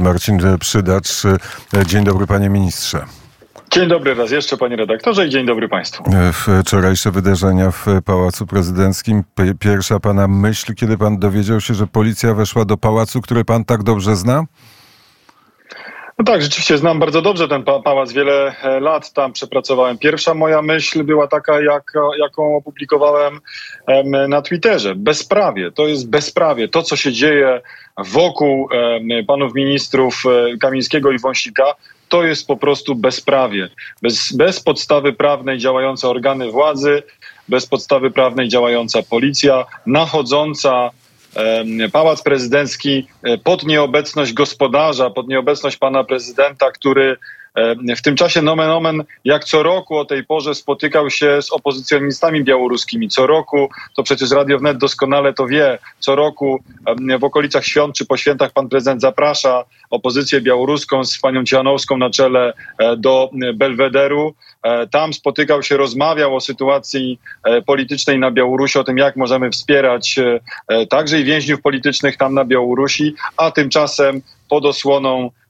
Marcin Przydacz. Dzień dobry panie ministrze. Dzień dobry raz jeszcze, panie redaktorze, i dzień dobry państwu. Wczorajsze wydarzenia w Pałacu Prezydenckim. Pierwsza pana myśl, kiedy pan dowiedział się, że policja weszła do pałacu, który pan tak dobrze zna? No tak, rzeczywiście znam bardzo dobrze ten pałac. Wiele e, lat tam przepracowałem. Pierwsza moja myśl była taka, jak, jaką opublikowałem na Twitterze. Bezprawie. To jest bezprawie. To, co się dzieje wokół panów ministrów e, Kamińskiego i Wąsika, to jest po prostu bezprawie. Bez, bez podstawy prawnej działające organy władzy, bez podstawy prawnej działająca policja, nachodząca Pałac Prezydencki e, pod nieobecność gospodarza, pod nieobecność pana prezydenta, który w tym czasie nomen omen, jak co roku o tej porze spotykał się z opozycjonistami białoruskimi. Co roku, to przecież Radio Wnet doskonale to wie, co roku w okolicach świąt czy po świętach pan prezydent zaprasza opozycję białoruską z panią Cianowską na czele e, do Belwederu. E, tam spotykał się, rozmawiał o sytuacji politycznej na Białorusi, o tym, jak możemy wspierać także i więźniów politycznych tam na Białorusi, a tymczasem pod osłoną E,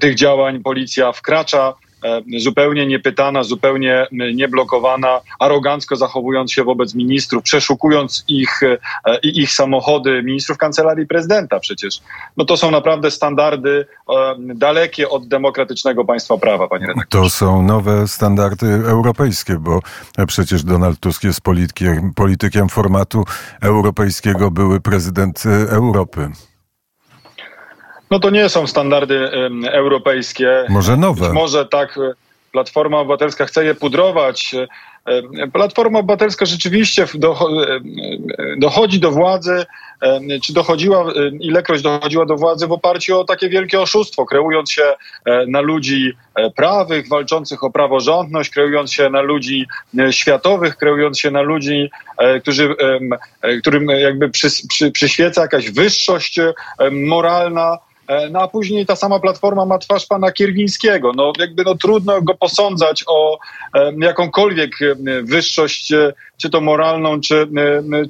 tych działań policja wkracza e, zupełnie niepytana, zupełnie nieblokowana, arogancko zachowując się wobec ministrów, przeszukując ich, e, ich samochody, ministrów kancelarii prezydenta przecież. No to są naprawdę standardy dalekie od demokratycznego państwa prawa, panie redaktorze. To są nowe standardy europejskie, bo przecież Donald Tusk jest politykiem, politykiem formatu europejskiego, były prezydent Europy. No to nie są standardy europejskie. Może nowe. Być może tak e, Platforma Obywatelska chce je pudrować. E, Platforma Obywatelska rzeczywiście e, dochodzi do władzy, czy dochodziła, ilekroć dochodziła do władzy w oparciu o takie wielkie oszustwo, kreując się na ludzi prawych, walczących o praworządność, kreując się na ludzi światowych, kreując się na ludzi, którzy, którym jakby przy, przy, przyświeca jakaś wyższość moralna. E, no a później ta sama platforma ma twarz pana Kierwińskiego. No jakby no trudno go posądzać o e, jakąkolwiek e, wyższość, czy to moralną, czy,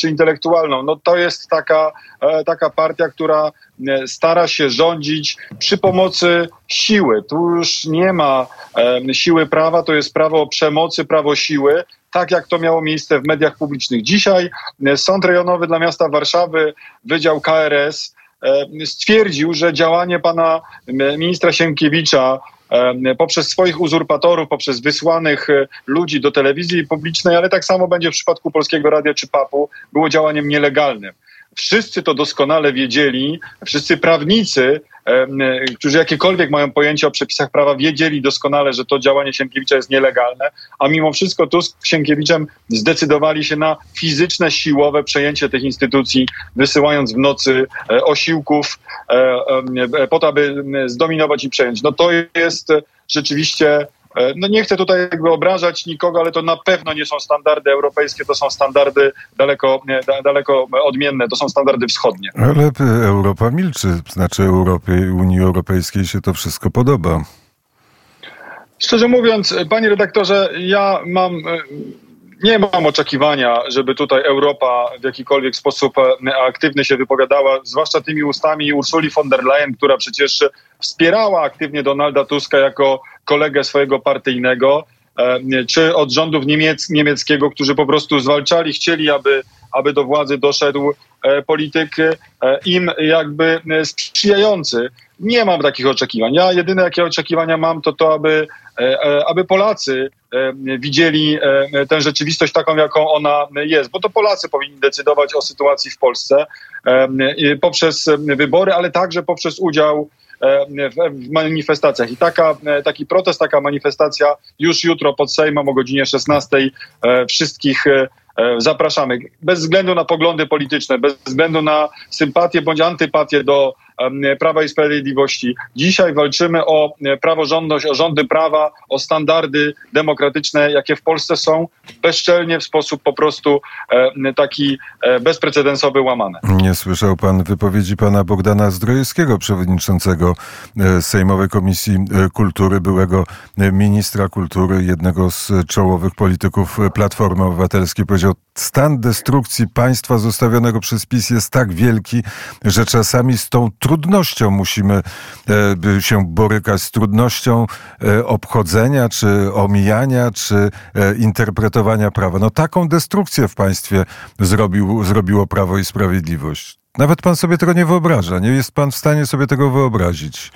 czy intelektualną. No to jest taka, taka partia, która stara się rządzić przy pomocy siły. Tu już nie ma siły prawa, to jest prawo przemocy, prawo siły tak jak to miało miejsce w mediach publicznych. Dzisiaj Sąd Rejonowy dla Miasta Warszawy, Wydział KRS E, stwierdził, że działanie pana ministra Sienkiewicza e, poprzez swoich uzurpatorów, poprzez wysłanych e, ludzi do telewizji publicznej, ale tak samo będzie w przypadku Polskiego Radia czy PAP-u, było działaniem nielegalnym. Wszyscy to doskonale wiedzieli, wszyscy prawnicy, którzy jakiekolwiek mają pojęcie o przepisach prawa, wiedzieli doskonale, że to działanie Sienkiewicza jest nielegalne, a mimo wszystko Tusk z Sienkiewiczem zdecydowali się na fizyczne, siłowe przejęcie tych instytucji, wysyłając w nocy e, osiłków e, po to, aby zdominować i przejąć. No to jest rzeczywiście E, no nie chcę tutaj jakby obrażać nikogo, ale to na pewno nie są standardy europejskie, to są standardy daleko, daleko odmienne, to są standardy wschodnie. Ale Europa milczy, znaczy Europie, Unii Europejskiej się to wszystko podoba. Szczerze mówiąc, panie redaktorze, ja mam e, nie mam oczekiwania, żeby tutaj Europa w jakikolwiek sposób e, aktywny się wypowiadała, zwłaszcza tymi ustami Ursuli von der Leyen, która przecież wspierała aktywnie Donalda Tuska jako kolegę swojego partyjnego, e, czy od rządów niemiec, niemieckiego, którzy po prostu zwalczali, chcieli, aby, aby do władzy doszedł e, polityk im jakby sprzyjający. Nie mam takich oczekiwań. Ja jedyne jakie oczekiwania mam, to to, aby, aby Polacy widzieli tę rzeczywistość taką, jaką ona jest, bo to Polacy powinni decydować o sytuacji w Polsce poprzez wybory, ale także poprzez udział w manifestacjach. I taka, taki protest, taka manifestacja już jutro pod Sejmem o godzinie 16 wszystkich zapraszamy. Bez względu na poglądy polityczne, bez względu na sympatię bądź antypatię do Prawa i Sprawiedliwości. Dzisiaj walczymy o praworządność, o rządy prawa, o standardy demokratyczne, jakie w Polsce są, bezczelnie w sposób po prostu taki e, bezprecedensowy łamane. Nie słyszał pan wypowiedzi pana Bogdana Zdrojewskiego, przewodniczącego e, Sejmowej Komisji e, Kultury, byłego ministra kultury, jednego z czołowych polityków Platformy Obywatelskiej. Powiedział, stan destrukcji państwa zostawionego przez PiS jest tak wielki, że czasami z tą trudnością musimy się borykać, z trudnością obchodzenia, czy omijania, czy interpretowania prawa. No taką destrukcję w państwie zrobił, zrobiło Prawo i Sprawiedliwość. Nawet pan sobie tego nie wyobraża. Nie jest pan w stanie sobie tego wyobrazić.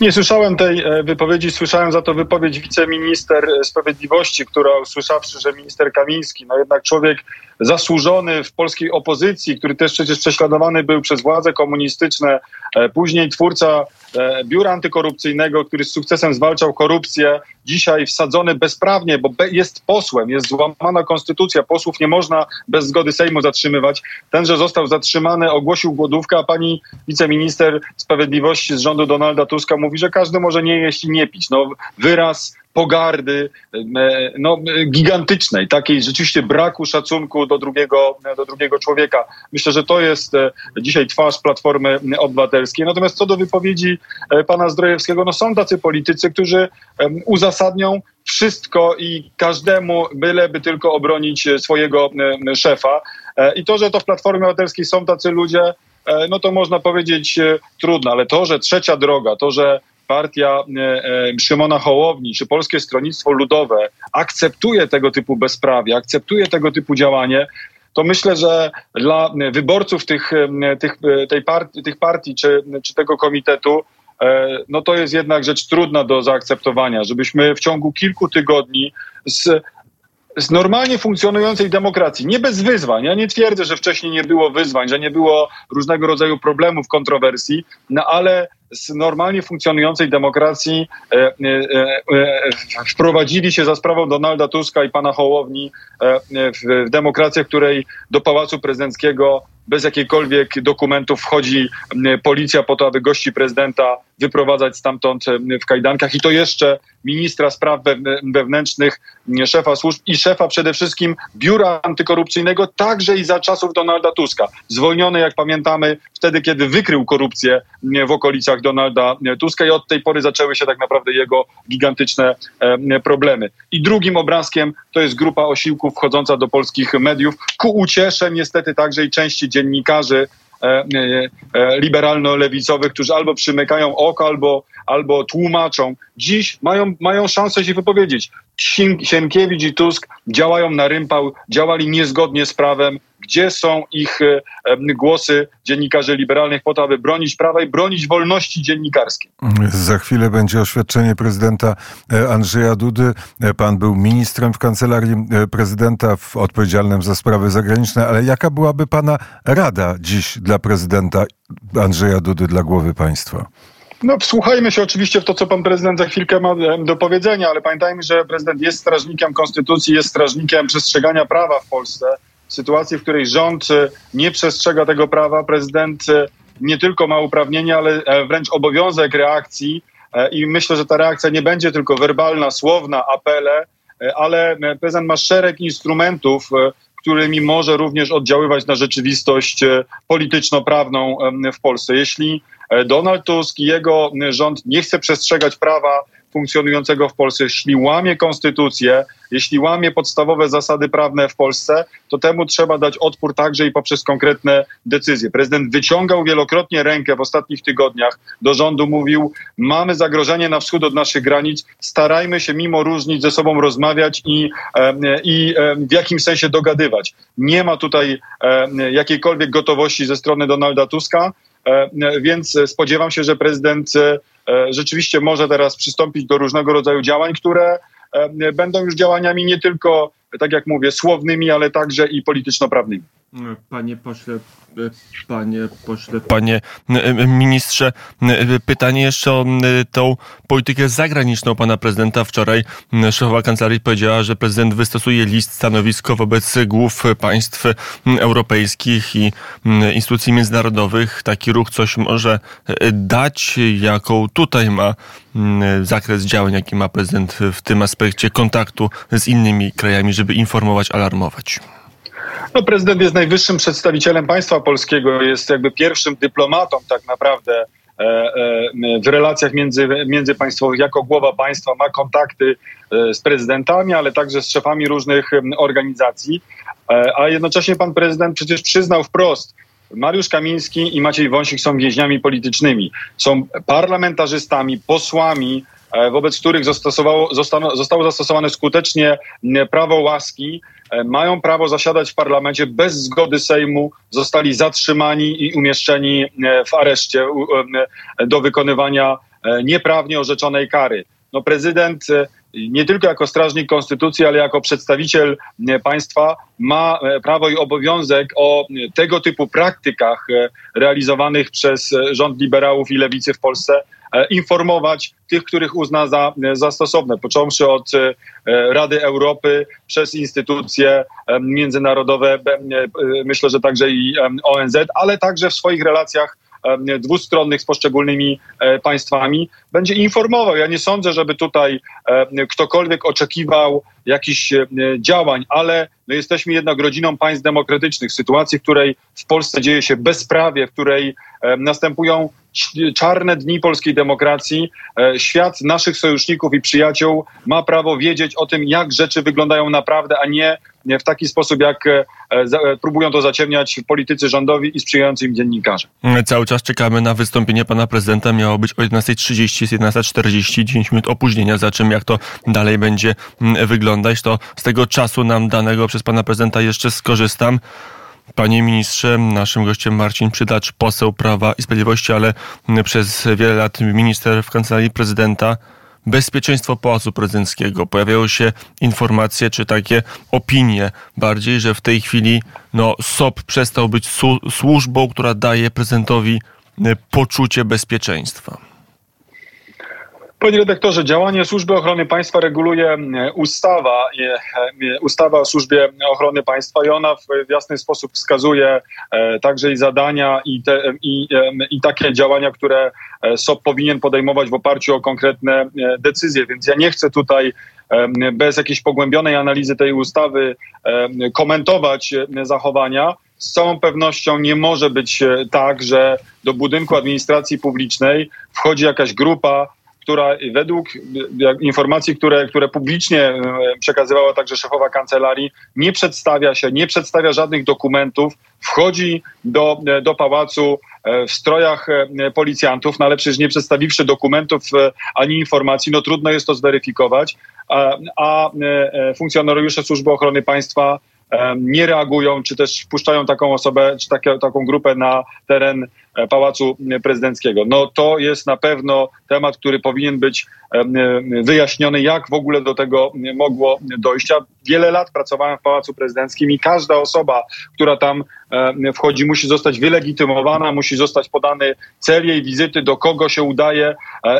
Nie słyszałem tej e, wypowiedzi, słyszałem za to wypowiedź wiceminister sprawiedliwości, która usłyszawszy, że minister Kamiński, no jednak człowiek zasłużony w polskiej opozycji, który też przecież prześladowany był przez władze komunistyczne, e, później twórca e, biura antykorupcyjnego, który z sukcesem zwalczał korupcję, dzisiaj wsadzony bezprawnie, bo jest posłem, jest złamana konstytucja, posłów nie można bez zgody Sejmu zatrzymywać. Ten, że został zatrzymany, ogłosił głodówkę, a pani wiceminister sprawiedliwości z rządu Donalda Tuska że każdy może nie jeść i nie pić. No, wyraz pogardy e, no, gigantycznej, takiej rzeczywiście braku szacunku do drugiego, do drugiego człowieka. Myślę, że to jest e, dzisiaj twarz Platformy Obywatelskiej. Natomiast co do wypowiedzi e, pana Zdrojewskiego, no są tacy politycy, którzy uzasadnią wszystko i każdemu, byleby tylko obronić swojego szefa. I to, że to w Platformie Obywatelskiej są tacy ludzie, no to można powiedzieć trudno, ale to, że trzecia droga, to, że partia e, e, Szymona Hołowni czy Polskie Stronnictwo Ludowe akceptuje tego typu bezprawie, akceptuje tego typu działanie, to myślę, że dla wyborców tych, e, tych, tej partii, tych partii czy, czy tego komitetu, no to jest jednak rzecz trudna do zaakceptowania, żebyśmy w ciągu kilku tygodni z z normalnie funkcjonującej demokracji, nie bez wyzwań. Ja nie twierdzę, że wcześniej nie było wyzwań, że nie było różnego rodzaju problemów, kontrowersji, no ale z normalnie funkcjonującej demokracji e, e, e, wprowadzili się za sprawą Donalda Tuska i pana Hołowni e, w, w demokrację, w której do Pałacu Prezydenckiego bez jakichkolwiek dokumentów wchodzi policja po to, aby gości prezydenta wyprowadzać stamtąd w kajdankach i to jeszcze ministra spraw wewnętrznych, szefa służb i szefa przede wszystkim biura antykorupcyjnego, także i za czasów Donalda Tuska. Zwolniony, jak pamiętamy, wtedy, kiedy wykrył korupcję w okolicach Donalda Tuska i od tej pory zaczęły się tak naprawdę jego gigantyczne problemy. I drugim obrazkiem to jest grupa osiłków wchodząca do polskich mediów, ku uciesze niestety także i części dziennikarzy e, e, e, liberalno-lewicowych, którzy albo przymykają oko, albo, albo tłumaczą. Dziś mają, mają szansę się wypowiedzieć. Sienkiewicz i Tusk działają na rympał, działali niezgodnie z prawem, gdzie są ich e, głosy dziennikarzy liberalnych po to, aby bronić prawa i bronić wolności dziennikarskiej. Za chwilę będzie oświadczenie prezydenta e, Andrzeja Dudy. E, pan był ministrem w kancelarii prezydenta odpowiedzialnym za sprawy zagraniczne, ale jaka byłaby pana rada dziś dla prezydenta Andrzeja Dudy, dla głowy państwa? No, wsłuchajmy się oczywiście w to, co pan prezydent za chwilkę ma do powiedzenia, ale pamiętajmy, że prezydent jest strażnikiem konstytucji, jest strażnikiem przestrzegania prawa w Polsce w sytuacji, w której rząd e, nie przestrzega tego prawa, prezydent e, nie tylko ma uprawnienia, ale e, wręcz obowiązek reakcji i myślę, że ta reakcja nie będzie tylko werbalna, słowna, apele, ale prezydent ma szereg instrumentów, którymi może również oddziaływać na rzeczywistość polityczno-prawną w Polsce. Jeśli Donald Tusk i jego rząd nie chce przestrzegać prawa funkcjonującego w Polsce, jeśli łamie konstytucję, jeśli łamie podstawowe zasady prawne w Polsce, to temu trzeba dać odpór także i poprzez konkretne decyzje. Prezydent wyciągał wielokrotnie rękę w ostatnich tygodniach do rządu, mówił: Mamy zagrożenie na wschód od naszych granic, starajmy się mimo różnic ze sobą rozmawiać i, i w jakimś sensie dogadywać. Nie ma tutaj jakiejkolwiek gotowości ze strony Donalda Tuska. Więc spodziewam się, że prezydent E, rzeczywiście może teraz przystąpić do różnego rodzaju działań, które e, będą już działaniami nie tylko, tak jak mówię, słownymi, ale także i polityczno-prawnymi. Panie pośle, panie pośle, panie ministrze, pytanie jeszcze o tą politykę zagraniczną pana prezydenta. Wczoraj szefowa kancelarii powiedziała, że prezydent wystosuje list stanowisko wobec głów państw europejskich i instytucji międzynarodowych. Taki ruch coś może dać, jaką tutaj ma zakres działań, jaki ma prezydent w tym aspekcie kontaktu z innymi krajami, żeby informować, alarmować. No, prezydent jest najwyższym przedstawicielem państwa polskiego, jest jakby pierwszym dyplomatą tak naprawdę e, e, w relacjach między, międzypaństwowych jako głowa państwa ma kontakty e, z prezydentami, ale także z szefami różnych organizacji, a jednocześnie pan prezydent przecież przyznał wprost, Mariusz Kamiński i Maciej Wąsik są więźniami politycznymi. Są parlamentarzystami, posłami, wobec których zostało, zostało zastosowane skutecznie prawo łaski. E, mają prawo zasiadać w parlamencie bez zgody Sejmu, zostali zatrzymani i umieszczeni w areszcie do wykonywania nieprawnie orzeczonej kary. No prezydent nie tylko jako strażnik konstytucji, ale jako przedstawiciel e, państwa ma e, prawo i obowiązek o tego typu praktykach e, realizowanych przez rząd liberałów i lewicy w Polsce informować tych, których uzna za, za stosowne, począwszy od Rady Europy przez instytucje międzynarodowe, myślę, że także i ONZ, ale także w swoich relacjach dwustronnych z poszczególnymi e, państwami, będzie informował. Ja nie sądzę, żeby tutaj ktokolwiek oczekiwał jakichś działań, ale my jesteśmy jednak rodziną państw demokratycznych. W sytuacji, w której w Polsce dzieje się bezprawie, w której następują czarne dni polskiej demokracji, e, świat naszych sojuszników i przyjaciół ma prawo wiedzieć o tym, jak rzeczy wyglądają naprawdę, a nie w taki sposób, jak e, e, próbują to zaciemniać politycy rządowi i sprzyjający im dziennikarze. Cały czas czekamy na wystąpienie pana prezydenta. Miało być o 11.30, jest 11.40, 10 minut opóźnienia, za czym jak to dalej będzie wyglądać, to z tego czasu nam danego przez pana prezydenta jeszcze skorzystam. Panie ministrze, naszym gościem Marcin Przydacz, poseł Prawa i Sprawiedliwości, ale przez wiele lat minister w kancelarii prezydenta. Bezpieczeństwo Pałacu Prezydenckiego. Pojawiały się informacje, czy takie opinie bardziej, że w tej chwili no, SOP przestał być służbą, która daje prezydentowi poczucie bezpieczeństwa. Panie redaktorze, działanie Służby Ochrony Państwa reguluje e, ustawa, e, ustawa o Służbie Ochrony Państwa i ona w jasny sposób wskazuje e, także i zadania i, te, i, i takie działania, które SOP powinien podejmować w oparciu o konkretne decyzje. Więc ja nie chcę tutaj bez jakiejś pogłębionej analizy tej ustawy komentować zachowania. Z całą pewnością nie może być tak, że do budynku administracji publicznej wchodzi jakaś grupa która według informacji, które, które publicznie e, przekazywała także szefowa kancelarii, nie przedstawia się, nie przedstawia żadnych dokumentów, wchodzi do, e, do pałacu e, w strojach policjantów, no ale przecież nie przedstawiwszy dokumentów ani informacji, no trudno jest to zweryfikować, a, a funkcjonariusze Służby Ochrony Państwa nie reagują, czy też wpuszczają taką osobę, czy takie, taką grupę na teren Pałacu Prezydenckiego. No to jest na pewno temat, który powinien być e, wyjaśniony, jak w ogóle do tego mogło dojść. Ja wiele lat pracowałem w Pałacu Prezydenckim i każda osoba, która tam e, wchodzi, musi zostać wylegitymowana, musi zostać podany cel jej wizyty, do kogo się udaje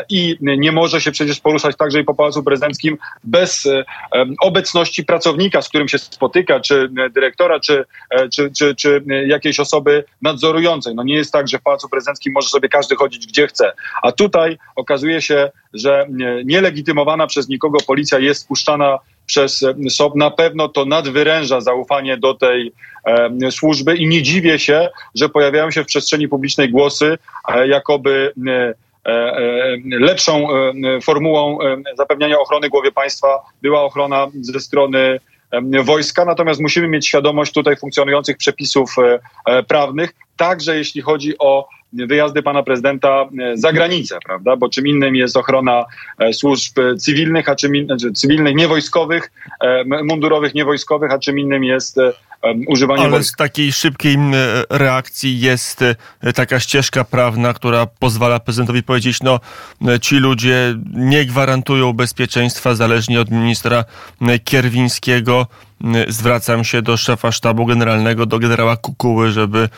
i nie może się przecież poruszać także i po Pałacu Prezydenckim bez obecności pracownika, z którym się spotyka, czy dyrektora, czy, czy, czy, czy jakiejś osoby nadzorującej. No nie jest tak, że Pałacu Prezydenckim może sobie każdy chodzić gdzie chce. A tutaj okazuje się, że nielegitymowana przez nikogo policja jest puszczana przez SOP. Na pewno to nadwyręża zaufanie do tej e, służby i nie dziwię się, że pojawiają się w przestrzeni publicznej głosy, e, jakoby e, e lepszą e, formułą e, zapewniania ochrony głowie państwa była ochrona ze strony wojska, natomiast musimy mieć świadomość tutaj funkcjonujących przepisów prawnych, także jeśli chodzi o wyjazdy pana prezydenta e, za granicę, prawda? Bo czym innym jest ochrona e, służb cywilnych, a czym in, znaczy cywilnych, niewojskowych, e, mundurowych, niewojskowych, a czym innym jest używanie Ale wojsk. z takiej szybkiej reakcji jest taka ścieżka prawna, która pozwala prezydentowi powiedzieć, no ci ludzie nie gwarantują bezpieczeństwa zależnie od ministra Kierwińskiego, zwracam się do szefa sztabu generalnego, do generała Kukuły, żeby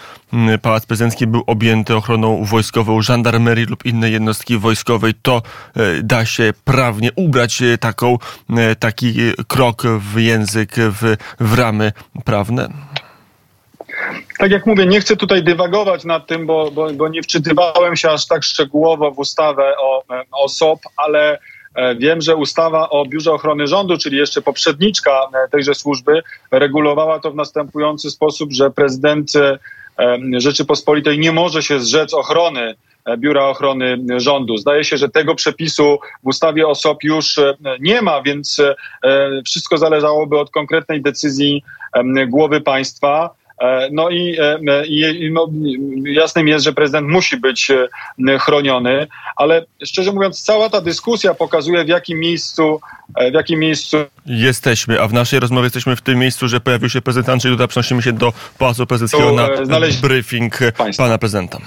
Pałac Prezydencki był objęty ochroną wojskową, żandarmerii lub innej jednostki wojskowej. To e, da się prawnie ubrać e, taką, e, taki krok w język, w, w ramy prawne? Tak jak mówię, nie chcę tutaj dywagować nad tym, bo, bo, bo nie wczytywałem się aż tak szczegółowo w ustawę o, o SOP, ale wiem, że ustawa o Biurze Ochrony Rządu, czyli jeszcze poprzedniczka e, tejże służby, regulowała to w następujący sposób, że prezydent e, Rzeczypospolitej nie może się zrzec ochrony Biura Ochrony Rządu. Zdaje się, że tego przepisu w ustawie o SOP już nie ma, więc wszystko zależałoby od konkretnej decyzji głowy państwa. No i, i no, jasnym jest, że prezydent musi być chroniony, ale szczerze mówiąc, cała ta dyskusja pokazuje, w jakim miejscu, w jakim miejscu jesteśmy, a w naszej rozmowie jesteśmy w tym miejscu, że pojawił się prezydent Andrzej Duda. Przenosimy się do Pałacu Prezydenckiego na znaleźć briefing państwa. pana prezydenta.